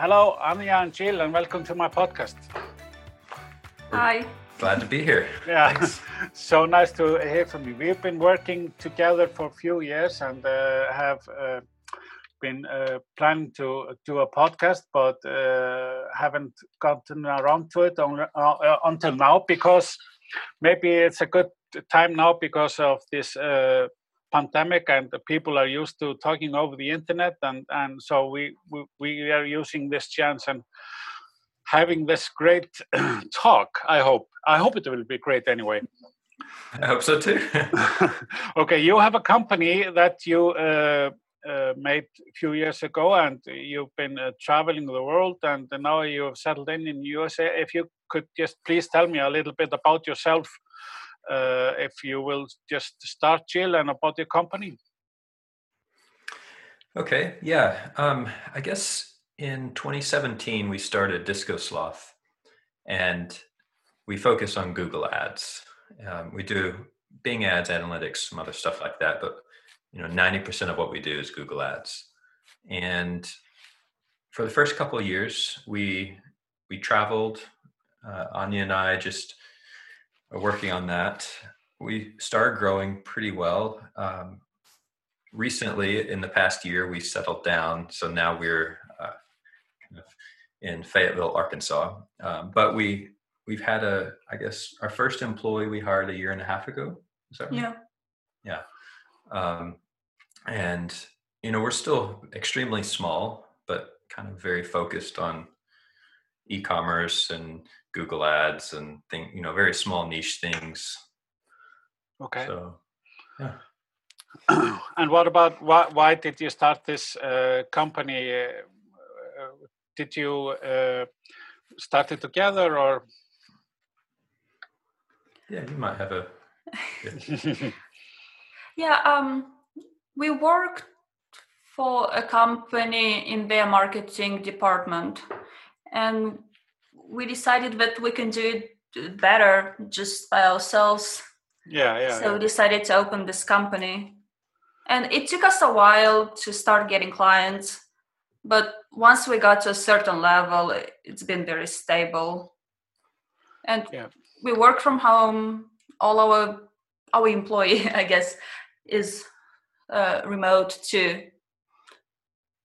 Hello, Anya and Jill, and welcome to my podcast. Hi. Glad to be here. Yeah, so nice to hear from you. We've been working together for a few years and uh, have uh, been uh, planning to do a podcast, but uh, haven't gotten around to it on, uh, until now because maybe it's a good time now because of this uh, pandemic and the people are used to talking over the internet and and so we we, we are using this chance and having this great talk i hope. I hope it will be great anyway. I hope so too. Okay you have a company that you uh, uh, made a few years ago and you've been uh, traveling the world and now you've settled in in usa if you could just please tell me a little bit about yourself uh, if you will just start Jill and about your company. Okay, yeah. Um, I guess in 2017 we started Disco Sloth, and we focus on Google Ads. Um, we do Bing Ads, analytics, some other stuff like that, but you know, 90% of what we do is Google Ads. And for the first couple of years, we we traveled. Uh, Anya and I just working on that. We started growing pretty well. Um, recently, in the past year, we settled down. So now we're uh, kind of in Fayetteville, Arkansas. Um, but we we've had a, I guess, our first employee we hired a year and a half ago. Is that right? Yeah. Yeah. Um, and you know we're still extremely small, but kind of very focused on e-commerce and Google Ads and think you know very small niche things. Okay. So, yeah. and what about why? Why did you start this uh, company? Uh, uh did you uh, start it together or? Yeah, you might have a. Yeah. yeah um, we worked for a company in their marketing department, and we decided that we can do it better just by ourselves. Yeah, yeah. So yeah. we decided to open this company. And it took us a while to start getting clients. But once we got to a certain level, it's been very stable. And yeah. we work from home. All our our employee, I guess, is uh, remote too.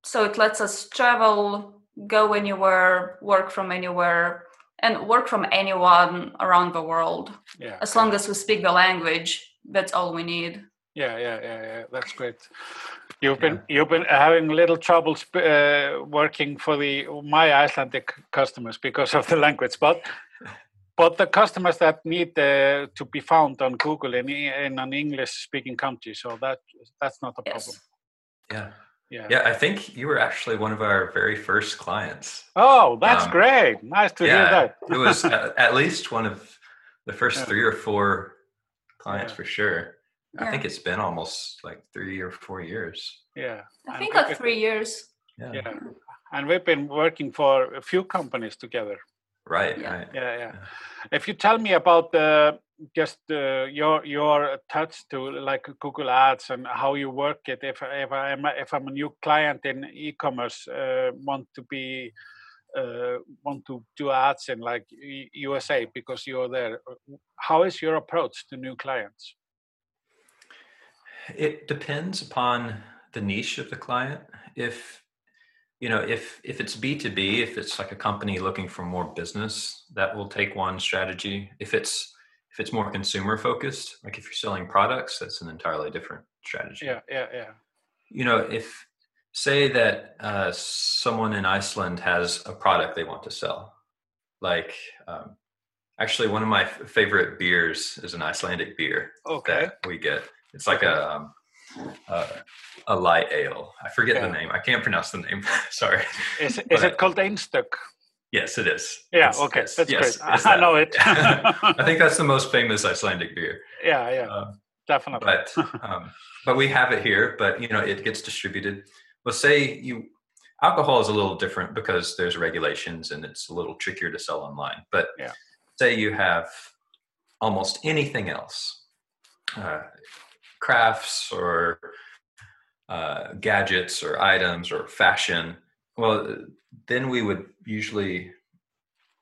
So it lets us travel go anywhere, work from anywhere, and work from anyone around the world. Yeah. As long as we speak the language, that's all we need. Yeah, yeah, yeah, yeah. That's great. You've been yeah. you've been having little troubles uh, working for the my Icelandic customers because of the language, but but the customers that need uh, to be found on Google in in an English speaking country, so that that's not a yes. problem. Yeah. Yeah. Yeah, I think you were actually one of our very first clients. Oh, that's um, great. Nice to yeah, hear that. it was at, at, least one of the first yeah. three or four clients yeah. for sure. I think it's been almost like three or four years. Yeah. I think like three years. Yeah. yeah. And we've been working for a few companies together. Right. Yeah. Right. Yeah. Yeah. If you tell me about the just uh, your your touch to like Google Ads and how you work it. If if I'm if I'm a new client in e-commerce, uh, want to be uh, want to do ads in like USA because you're there. How is your approach to new clients? It depends upon the niche of the client. If you know if if it's b2b if it's like a company looking for more business that will take one strategy if it's if it's more consumer focused, like if you're selling products, that's an entirely different strategy. Yeah, yeah, yeah. You know, if say that uh, someone in Iceland has a product they want to sell, like um, actually one of my f- favorite beers is an Icelandic beer okay. that we get. It's like a um, uh, a light ale. I forget yeah. the name. I can't pronounce the name. Sorry. Is, is it called Einstök? Yes, it is. Yeah, it's, okay, it's, that's yes, great. I know it. I think that's the most famous Icelandic beer. Yeah, yeah, uh, definitely. But um, but we have it here. But you know, it gets distributed. Well, say you alcohol is a little different because there's regulations and it's a little trickier to sell online. But yeah. say you have almost anything else, uh, crafts or uh, gadgets or items or fashion. Well, then we would usually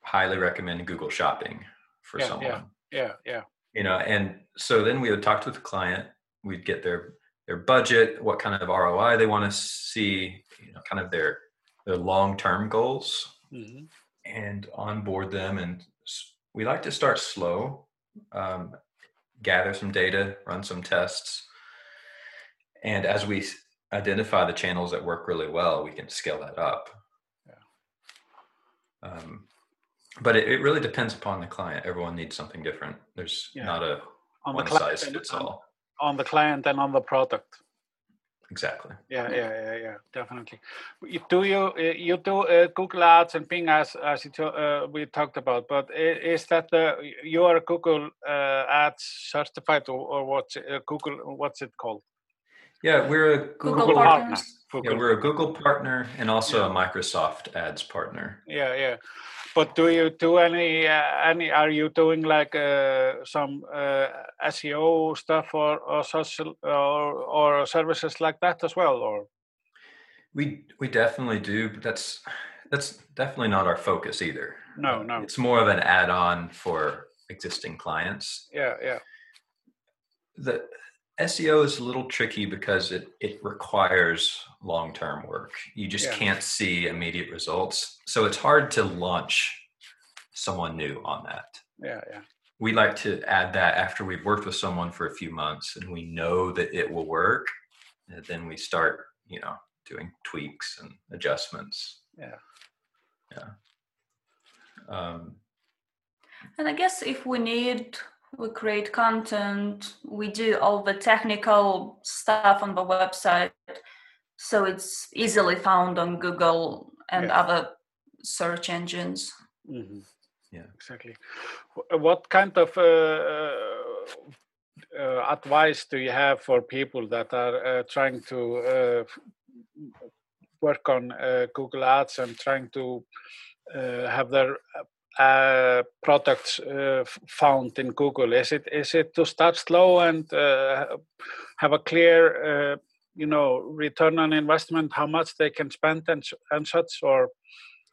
highly recommend Google Shopping for Yeah, someone. yeah. Yeah, yeah. You know, and so then we would talk to the client. We'd get their their budget, what kind of ROI they want to see, you know, kind of their their long term goals, hmm and onboard them. And we like to start slow, um, gather some data, run some tests, and as we identify the channels that work really well, we can scale that up. Um, but it, it really depends upon the client. Everyone needs something different. There's Yeah. not a On the one client size and fits all. On the client and on the product. Exactly. Yeah, yeah, yeah, yeah, definitely. You- Do you uh, you do uh, Google Ads and Bing Ads as you uh, we talked about? But is that the you are Google uh, Ads certified or, or what's uh, Google? What's it called? Yeah, we're a Google, Google Google partners. partner. Yeah, we're a Google partner and also Yeah. a Microsoft Ads partner. Yeah, yeah. But do you do any uh, any? Are you doing like uh, some uh, SEO stuff or or social or or services like that as well? Or We we definitely do, but that's that's definitely not our focus either. no, no. It's more of an add-on for existing clients. Yeah, yeah, The SEO is a little tricky because it it requires long-term work. You just Yeah. can't see immediate results. So it's hard to launch someone new on that. yeah, yeah. we like to add that after we've worked with someone for a few months and we know that it will work and then we start you know doing tweaks and adjustments Yeah. yeah um, And I guess if we need, we create content, we do all the technical stuff on the website. So it's easily found on Google and Yeah. other search engines. hmm Yeah. exactly. What kind of uh, uh, advice do you have for people that are uh, trying to uh, work on uh, Google Ads and trying to uh, have their uh, products uh, found in Google? Is it is it to start slow and uh, have a clear, uh, you know, return on investment, how much they can spend and and such, or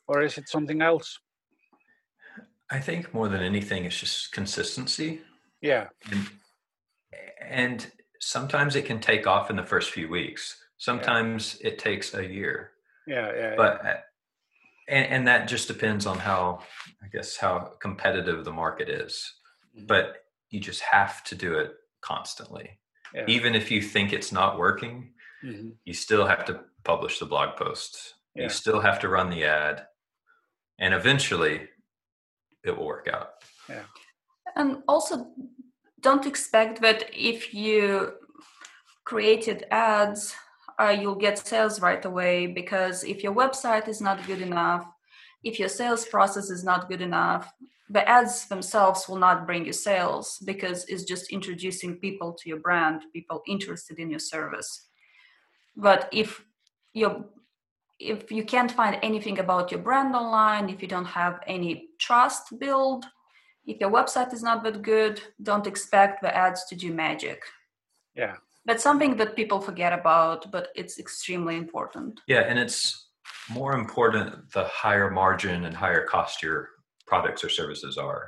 or is it something else? i think more than anything it's just consistency Yeah. and, and sometimes it can take off in the first few weeks sometimes it takes a year Yeah, yeah, but uh, and, and that just depends on how i guess how competitive the market is Mhm. but you just have to do it constantly yeah. even if you think it's not working Mhm. you still have to publish the blog post Yeah. you still have to run the ad and eventually it will work out And also, don't expect that if you created ads, uh, you'll get sales right away. Because if your website is not good enough, if your sales process is not good enough, the ads themselves will not bring you sales because it's just introducing people to your brand, people interested in your service. But if you if you can't find anything about your brand online, if you don't have any trust built, if your website is not that good, don't expect the ads to do magic. Yeah. That's something that people forget about, but it's extremely important. yeah and it's more important the higher margin and higher cost your products or services are.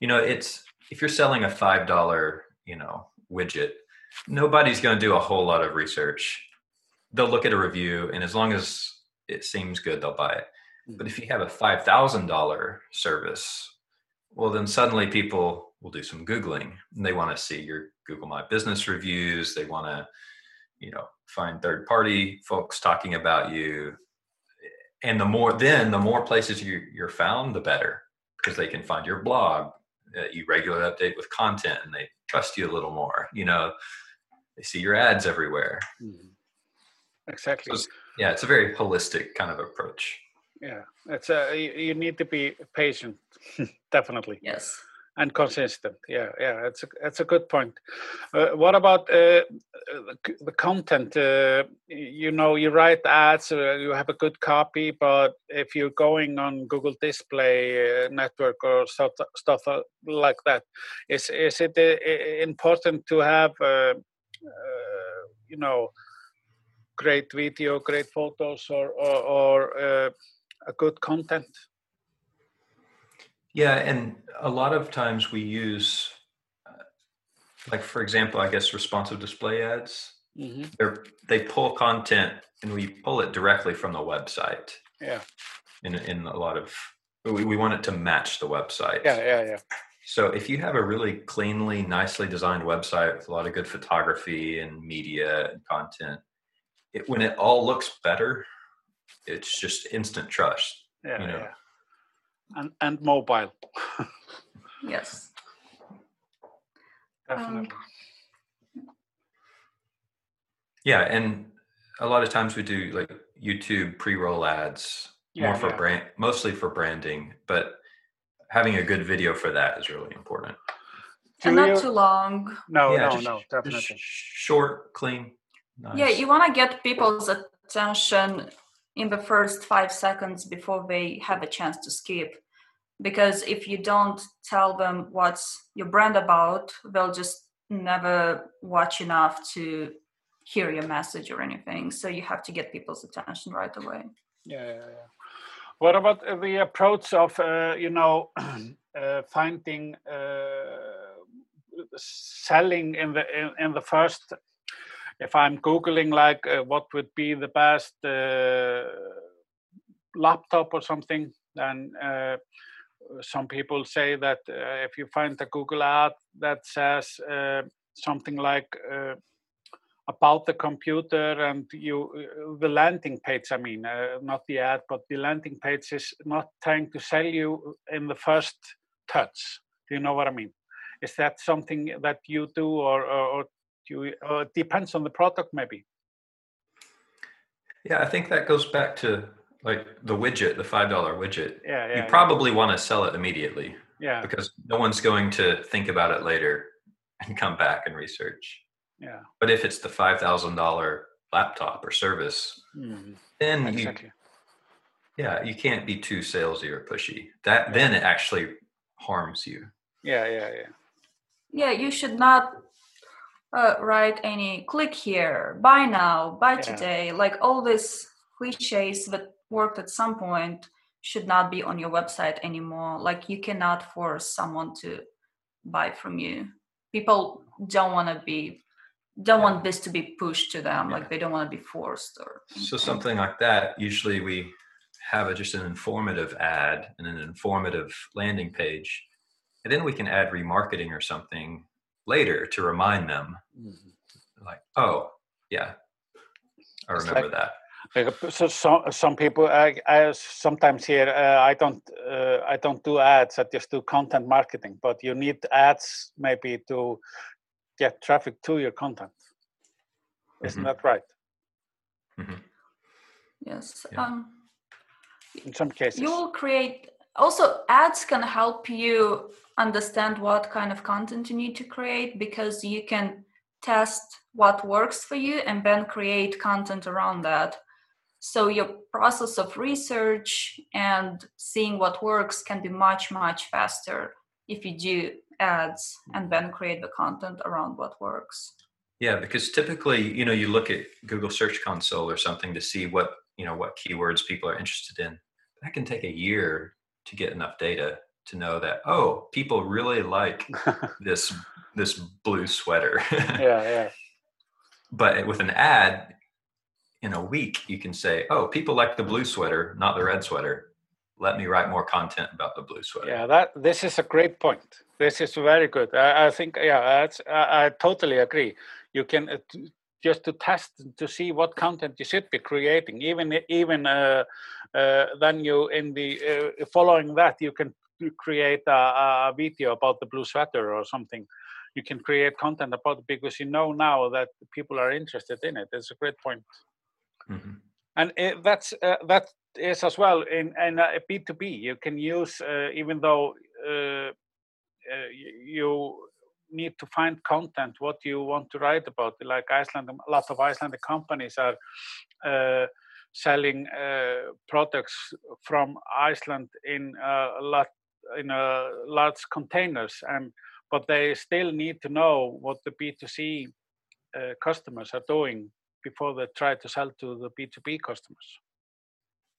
You know it's if you're selling a five dollar you know widget nobody's going to do a whole lot of research. They'll look at a review and as long as it seems good they'll buy it. Hmm. But if you have a five thousand dollar service well then suddenly people will do some googling and they want to see your google my business reviews they want to you know find third party folks talking about you and the more then the more places you, you're found the better because they can find your blog that you regularly update with content and they trust you a little more you know they see your ads everywhere Mhm. Exactly. So it's- yeah it's a very holistic kind of approach Yeah. It's a you, you need to be patient, definitely, Yes. And consistent. Yeah, yeah. It's a it's a good point. Uh, what about uh, the, content? Uh, you know, you write ads, uh, you have a good copy, but if you're going on Google Display uh, Network or stuff stuff uh, like that, is is it important to have? You know great video, great photos, or or, or a good content? Yeah, and a lot of times we use, uh, like for example, I guess responsive display ads. Mm-hmm. They're they pull content and we pull it directly from the website. Yeah. In in a lot of we, we want it to match the website. Yeah, yeah, yeah. So if you have a really cleanly, nicely designed website with a lot of good photography and media and content, it, when it all looks better, it's just instant trust. Yeah, you know? yeah. And and mobile. yes. Definitely. Um, yeah, and a lot of times we do like YouTube pre-roll ads yeah, more for yeah. brand mostly for branding, but having a good video for that is really important. And not too long. No, yeah, no, no, definitely. Short, clean. Nice. Yeah, you want to get people's attention in the first five seconds before they have a chance to skip. Because if you don't tell them what's your brand about, they'll just never watch enough to hear your message or anything. So you have to get people's attention right away. Yeah, yeah, yeah. What about the approach of, uh, you know, uh, finding uh, selling in the in, in, the first? If I'm googling like uh, what would be the best uh, laptop or something, then uh, some people say that if you find a Google ad that says something like about the computer and you uh, the landing page i mean uh, not the ad but the landing page is not trying to sell you in the first touch. Do you know what i mean? Is that something that you do or or, or do you or it depends on the product maybe yeah i think that goes back to like the widget the five dollar widget yeah, yeah you probably yeah. want to sell it immediately yeah because no one's going to think about it later and come back and research yeah. But if it's the five thousand dollar laptop or service, mm-hmm. then exactly. you, yeah, you can't be too salesy or pushy. That yeah. then it actually harms you. Yeah, yeah, yeah. Yeah, you should not uh, write any click here, buy now, buy yeah. today. Like all these cliches that worked at some point should not be on your website anymore. Like you cannot force someone to buy from you. People don't want to be don't want this to be pushed to them yeah. like they don't want to be forced or so something like that usually we have a, just an informative ad and an informative landing page and then we can add remarketing or something later to remind them mm-hmm. like oh yeah i remember like, that like, so, so some people I, I sometimes hear uh, i don't uh, i don't do ads i just do content marketing but you need ads maybe to get traffic to your content. Isn't mm-hmm. that right? Mm-hmm. Yes. Yeah. Um, In some cases. You will create, also, ads can help you understand what kind of content you need to create because you can test what works for you and then create content around that. So your process of research and seeing what works can be much, much faster if you do ads and then create the content around what works yeah because typically you know you look at google search console or something to see what you know what keywords people are interested in that can take a year to get enough data to know that oh people really like this this blue sweater yeah yeah but with an ad in a week you can say oh people like the blue sweater not the red sweater let me write more content about the blue sweater. Yeah, that this is a great point. This is very good. I, I think yeah, that's, I, I, totally agree. You can uh, just to test to see what content you should be creating. Even even uh, uh, then you in the uh, following that you can create a, a, video about the blue sweater or something. You can create content about it because you know now that people are interested in it. It's a great point. Mm-hmm. And it, that's uh, that is as well in, in a B2B. You can use, uh, even though uh, uh, you need to find content, what you want to write about. Like Iceland, a lot of Icelandic companies are uh, selling uh, products from Iceland in a lot in a large containers, and but they still need to know what the B2C uh, customers are doing before they try to sell to the B2B customers.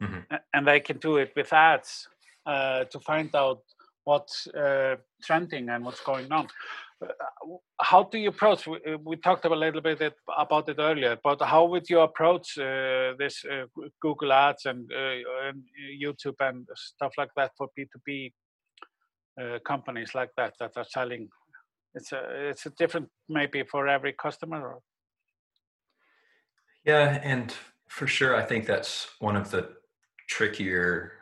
mm-hmm. and they can do it with ads uh, to find out what's uh, trending and what's going on. Uh, how do you approach? We, uh, talked a little bit about it earlier, but how would you approach uh, this uh, Google Ads and, and, YouTube and stuff like that for B two B companies like that that are selling? It's a it's a different maybe for every customer. Yeah, and for sure, I think that's one of the trickier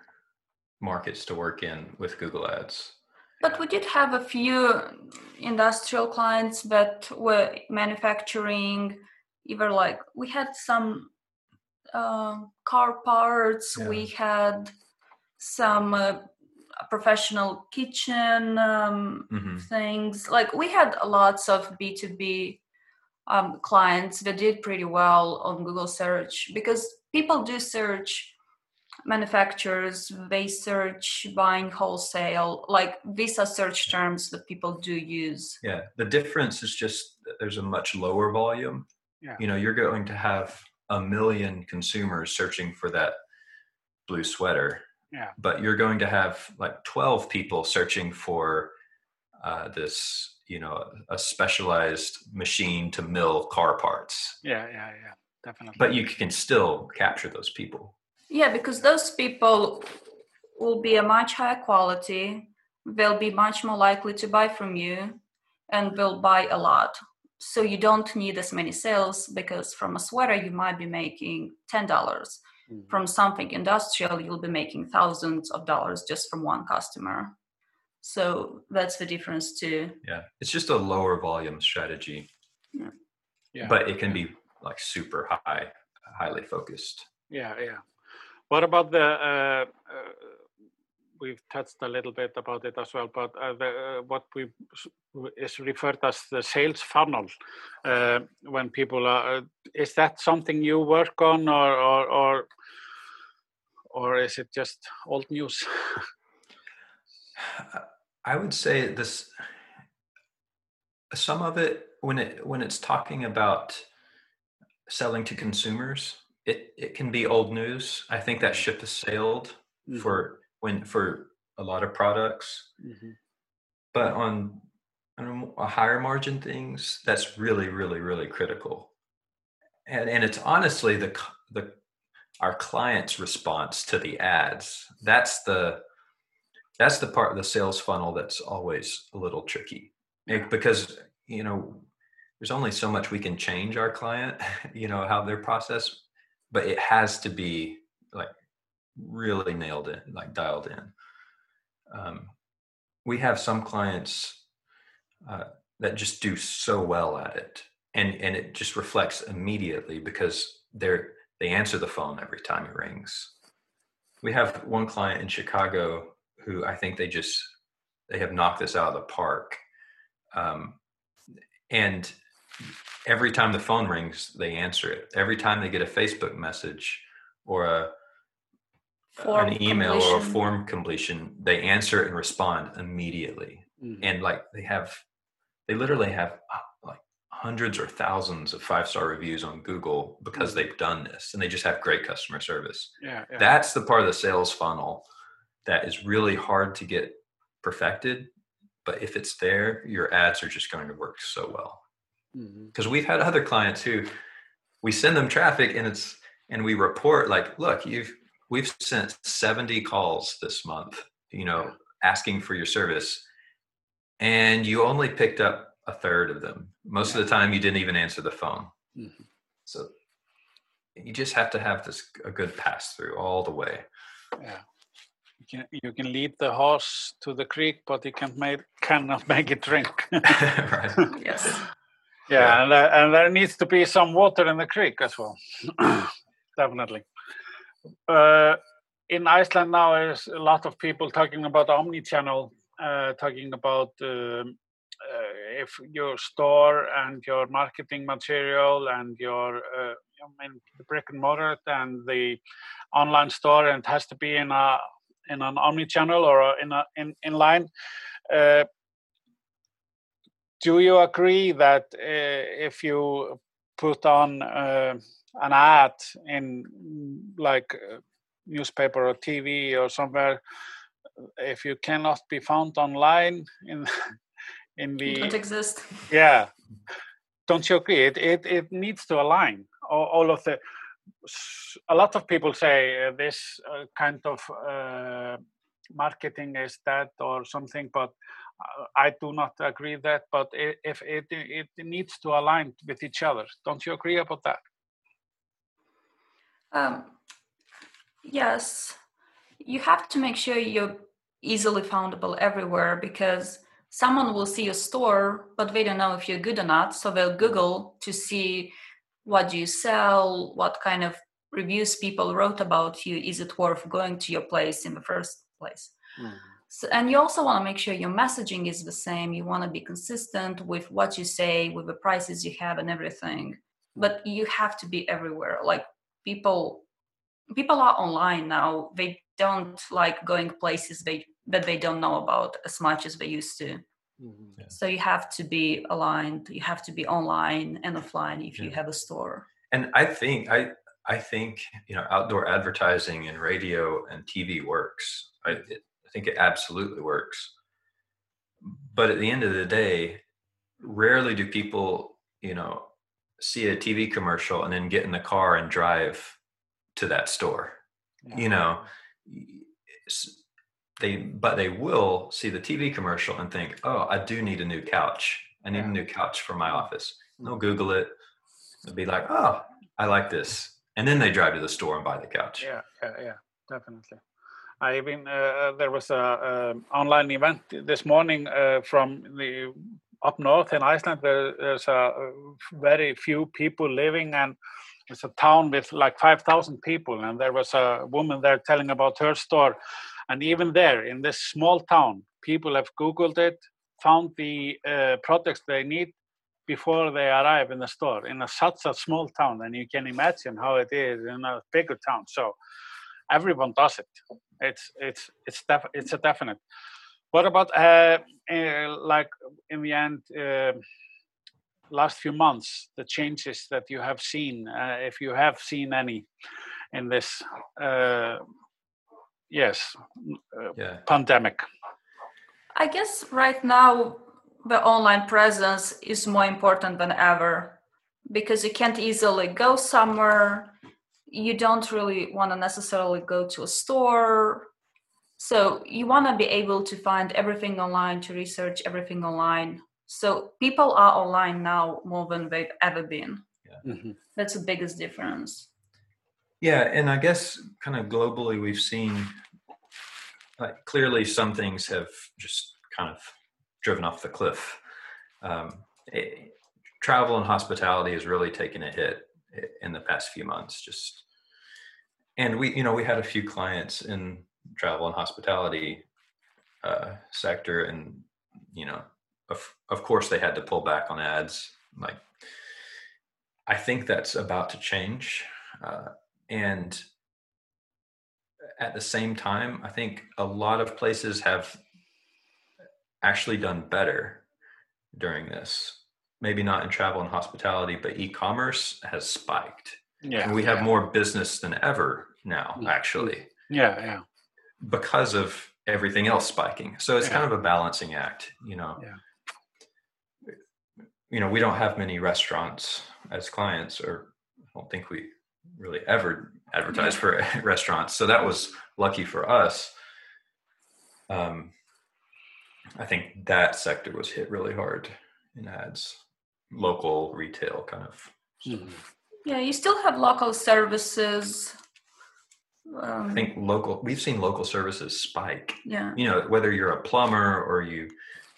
markets to work in with Google Ads. But we did have a few industrial clients that were manufacturing, either like we had some uh, car parts, yeah. we had some uh, professional kitchen um, mm-hmm. things. Like we had lots of B2B um, clients that did pretty well on Google search because people do search manufacturers, they search buying wholesale, like these are search terms that people do use. Yeah, the difference is just there's a much lower volume. Yeah. You know, you're going to have a million consumers searching for that blue sweater. Yeah. But you're going to have like 12 people searching for uh, this you know a specialized machine to mill car parts yeah yeah yeah definitely but you can still capture those people yeah because those people will be a much higher quality they'll be much more likely to buy from you and will buy a lot so you don't need as many sales because from a sweater you might be making $10 mm-hmm. from something industrial you'll be making thousands of dollars just from one customer so that's the difference too. Yeah, it's just a lower volume strategy. Yeah. yeah. But it can be like super high, highly focused. Yeah, yeah. What about the? Uh, uh, we've touched a little bit about it as well, but uh, the, what we is referred as the sales funnel. When people are, is that something you work on, or or or, or is it just old news? I would say this some of it when it when it's talking about selling to consumers, it it can be old news. I think that ship has sailed mm-hmm. for when for a lot of products. Mm-hmm. But on, on a higher margin things, that's really really really critical. And and it's honestly the the our client's response to the ads. That's the that's the part of the sales funnel that's always a little tricky because you know there's only so much we can change our client you know how their process but it has to be like really nailed in like dialed in um, we have some clients uh, that just do so well at it and and it just reflects immediately because they're they answer the phone every time it rings we have one client in chicago who I think they just they have knocked this out of the park. Um, and every time the phone rings, they answer it. Every time they get a Facebook message or a form an email completion. or a form completion, they answer and respond immediately. Mm-hmm. And like they have, they literally have uh, like hundreds or thousands of five star reviews on Google because mm-hmm. they've done this, and they just have great customer service. Yeah, yeah, that's the part of the sales funnel that is really hard to get perfected but if it's there your ads are just going to work so well because mm-hmm. we've had other clients who we send them traffic and it's and we report like look you've we've sent 70 calls this month you know asking for your service and you only picked up a third of them most yeah. of the time you didn't even answer the phone mm-hmm. so you just have to have this a good pass through all the way yeah You can, you can lead the horse to the creek, but you can't make cannot make it drink. right. Yes. Yeah, yeah. And, uh, and there needs to be some water in the creek as well. Definitely. Uh, in Iceland now, there's a lot of people talking about omni-channel, uh, talking about um, uh, if your store and your marketing material and your uh, I mean, the brick and mortar and the online store, and it has to be in a in an omni-channel or in a in, in line. Uh, do you agree that uh, if you put on uh, an ad in like uh, newspaper or TV or somewhere, if you cannot be found online in in the don't exist. yeah, don't you agree? It it, it needs to align all, all of the. A lot of people say uh, this uh, kind of uh, marketing is that or something, but I do not agree that. But if it, it, needs to align with each other, don't you agree about that? Um, yes, you have to make sure you're easily foundable everywhere because someone will see your store, but they don't know if you're good or not. So they'll Google to see what do you sell, what kind of reviews people wrote about you. Is it worth going to your place in the first place? Mm. So, and you also want to make sure your messaging is the same. You want to be consistent with what you say, with the prices you have, and everything. But you have to be everywhere. Like people, people are online now. They don't like going places they that they don't know about as much as they used to. Mm-hmm. Yeah. So you have to be aligned. You have to be online and offline if yeah. you have a store. And I think I I think you know outdoor advertising and radio and TV works. I, it, I think it absolutely works. But at the end of the day, rarely do people, you know, see a TV commercial and then get in the car and drive to that store. Yeah. You know, they but they will see the TV commercial and think, "Oh, I do need a new couch. I need yeah. a new couch for my office." They'll mm-hmm. Google it. They'll be like, "Oh, I like this," and then they drive to the store and buy the couch. Yeah, yeah, yeah definitely. I even uh, uh, there was a, a, online event this morning uh, from the up north in Iceland. There, there's a very few people living, and it's a town with like five thousand people. And there was a woman there telling about her store, and even there in this small town, people have Googled it, found the uh, products they need before they arrive in the store in a, such a small town and you can imagine how it is in a bigger town so everyone does it it's it's it's def- it's a definite. What about uh, uh, like in the end uh, last few months the changes that you have seen uh, if you have seen any in this uh, yes uh, yeah. pandemic? I guess right now the online presence is more important than ever because you can't easily go somewhere you don't really want to necessarily go to a store. So you want to be able to find everything online to research everything online. So people are online now more than they've ever been. Yeah. mm-hmm. that's the biggest difference. Yeah and i guess kind of globally we've seen like clearly some things have just kind of driven off the cliff. Um, it, travel and hospitality has really taken a hit in the past few months just and we you know we had a few clients in travel and hospitality uh, sector and you know of, of course they had to pull back on ads. Like i think that's about to change uh, and at the same time i think a lot of places have actually done better during this maybe not in travel and hospitality but e-commerce has spiked yeah and we have yeah. more business than ever now mm. actually yeah yeah because of everything else spiking so it's yeah. kind of a balancing act you know yeah. you know we don't have many restaurants as clients or i don't think we really ever advertise yeah. for restaurants so that was lucky for us um i think that sector was hit really hard in ads local retail kind of mm-hmm. Yeah, you still have local services. Um, I think local. We've seen local services spike. Yeah. You know, whether you're a plumber or you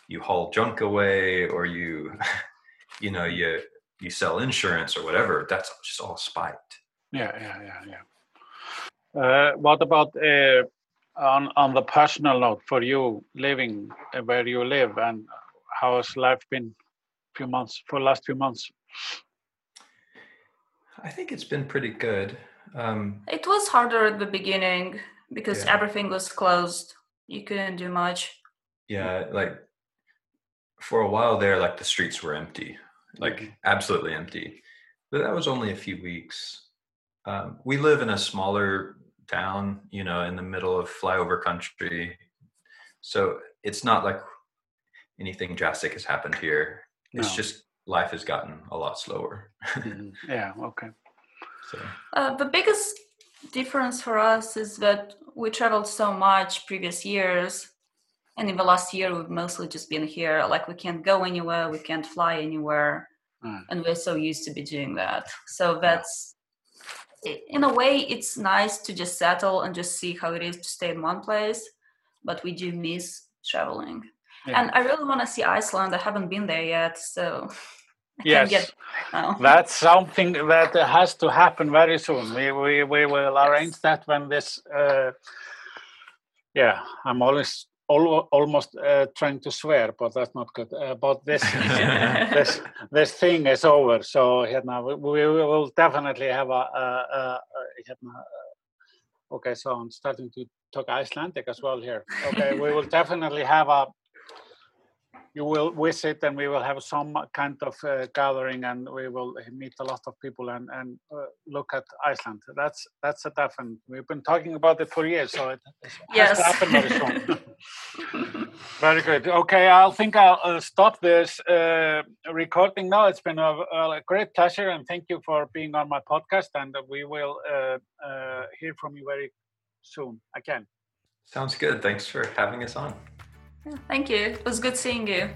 you haul junk away or you you know you you sell insurance or whatever. That's just all spiked. Yeah, yeah, yeah, yeah. Uh, what about uh, on on the personal note for you living where you live and how has life been? Few months for the last few months. I think it's been pretty good. Um, it was harder at the beginning because yeah. everything was closed. You couldn't do much. Yeah, like for a while there, like the streets were empty, like mm-hmm. absolutely empty. But that was only a few weeks. Um, we live in a smaller town, you know, in the middle of flyover country. So it's not like anything drastic has happened here. It's No. just life has gotten a lot slower. Mhm. Yeah. Okay. so Uh, the biggest difference for us is that we traveled so much previous years, and in the last year we've mostly just been here. Like we can't go anywhere, we can't fly anywhere, Mm. and we're so used to be doing that. So that's, i- in a way, it's nice to just settle and just see how it is to stay in one place. But we do miss traveling, Yeah. and I really want to see Iceland. I haven't been there yet, so I Yes. can't get now. That's something that has to happen very soon. We we, we will arrange that when this. Uh, yeah, I'm always al- almost uh, trying to swear, but that's not good. Uh, but this this this thing is over. So hérna, we, we will definitely have a. a, a, a hérna, uh, okay, so I'm starting to talk Icelandic as well here. Okay, we will definitely have a you will visit and we will have some kind of uh, gathering and we will meet a lot of people and, and uh, look at Iceland. That's that's a definite. We've been talking about it for years, so it has to happen very soon. very good. Okay, I think I'll uh, stop this uh, recording now. It's been a, a great pleasure and thank you for being on my podcast. And we will uh, uh, hear from you very soon again. sounds good. Thanks for having us on. Thank you. It was good seeing you.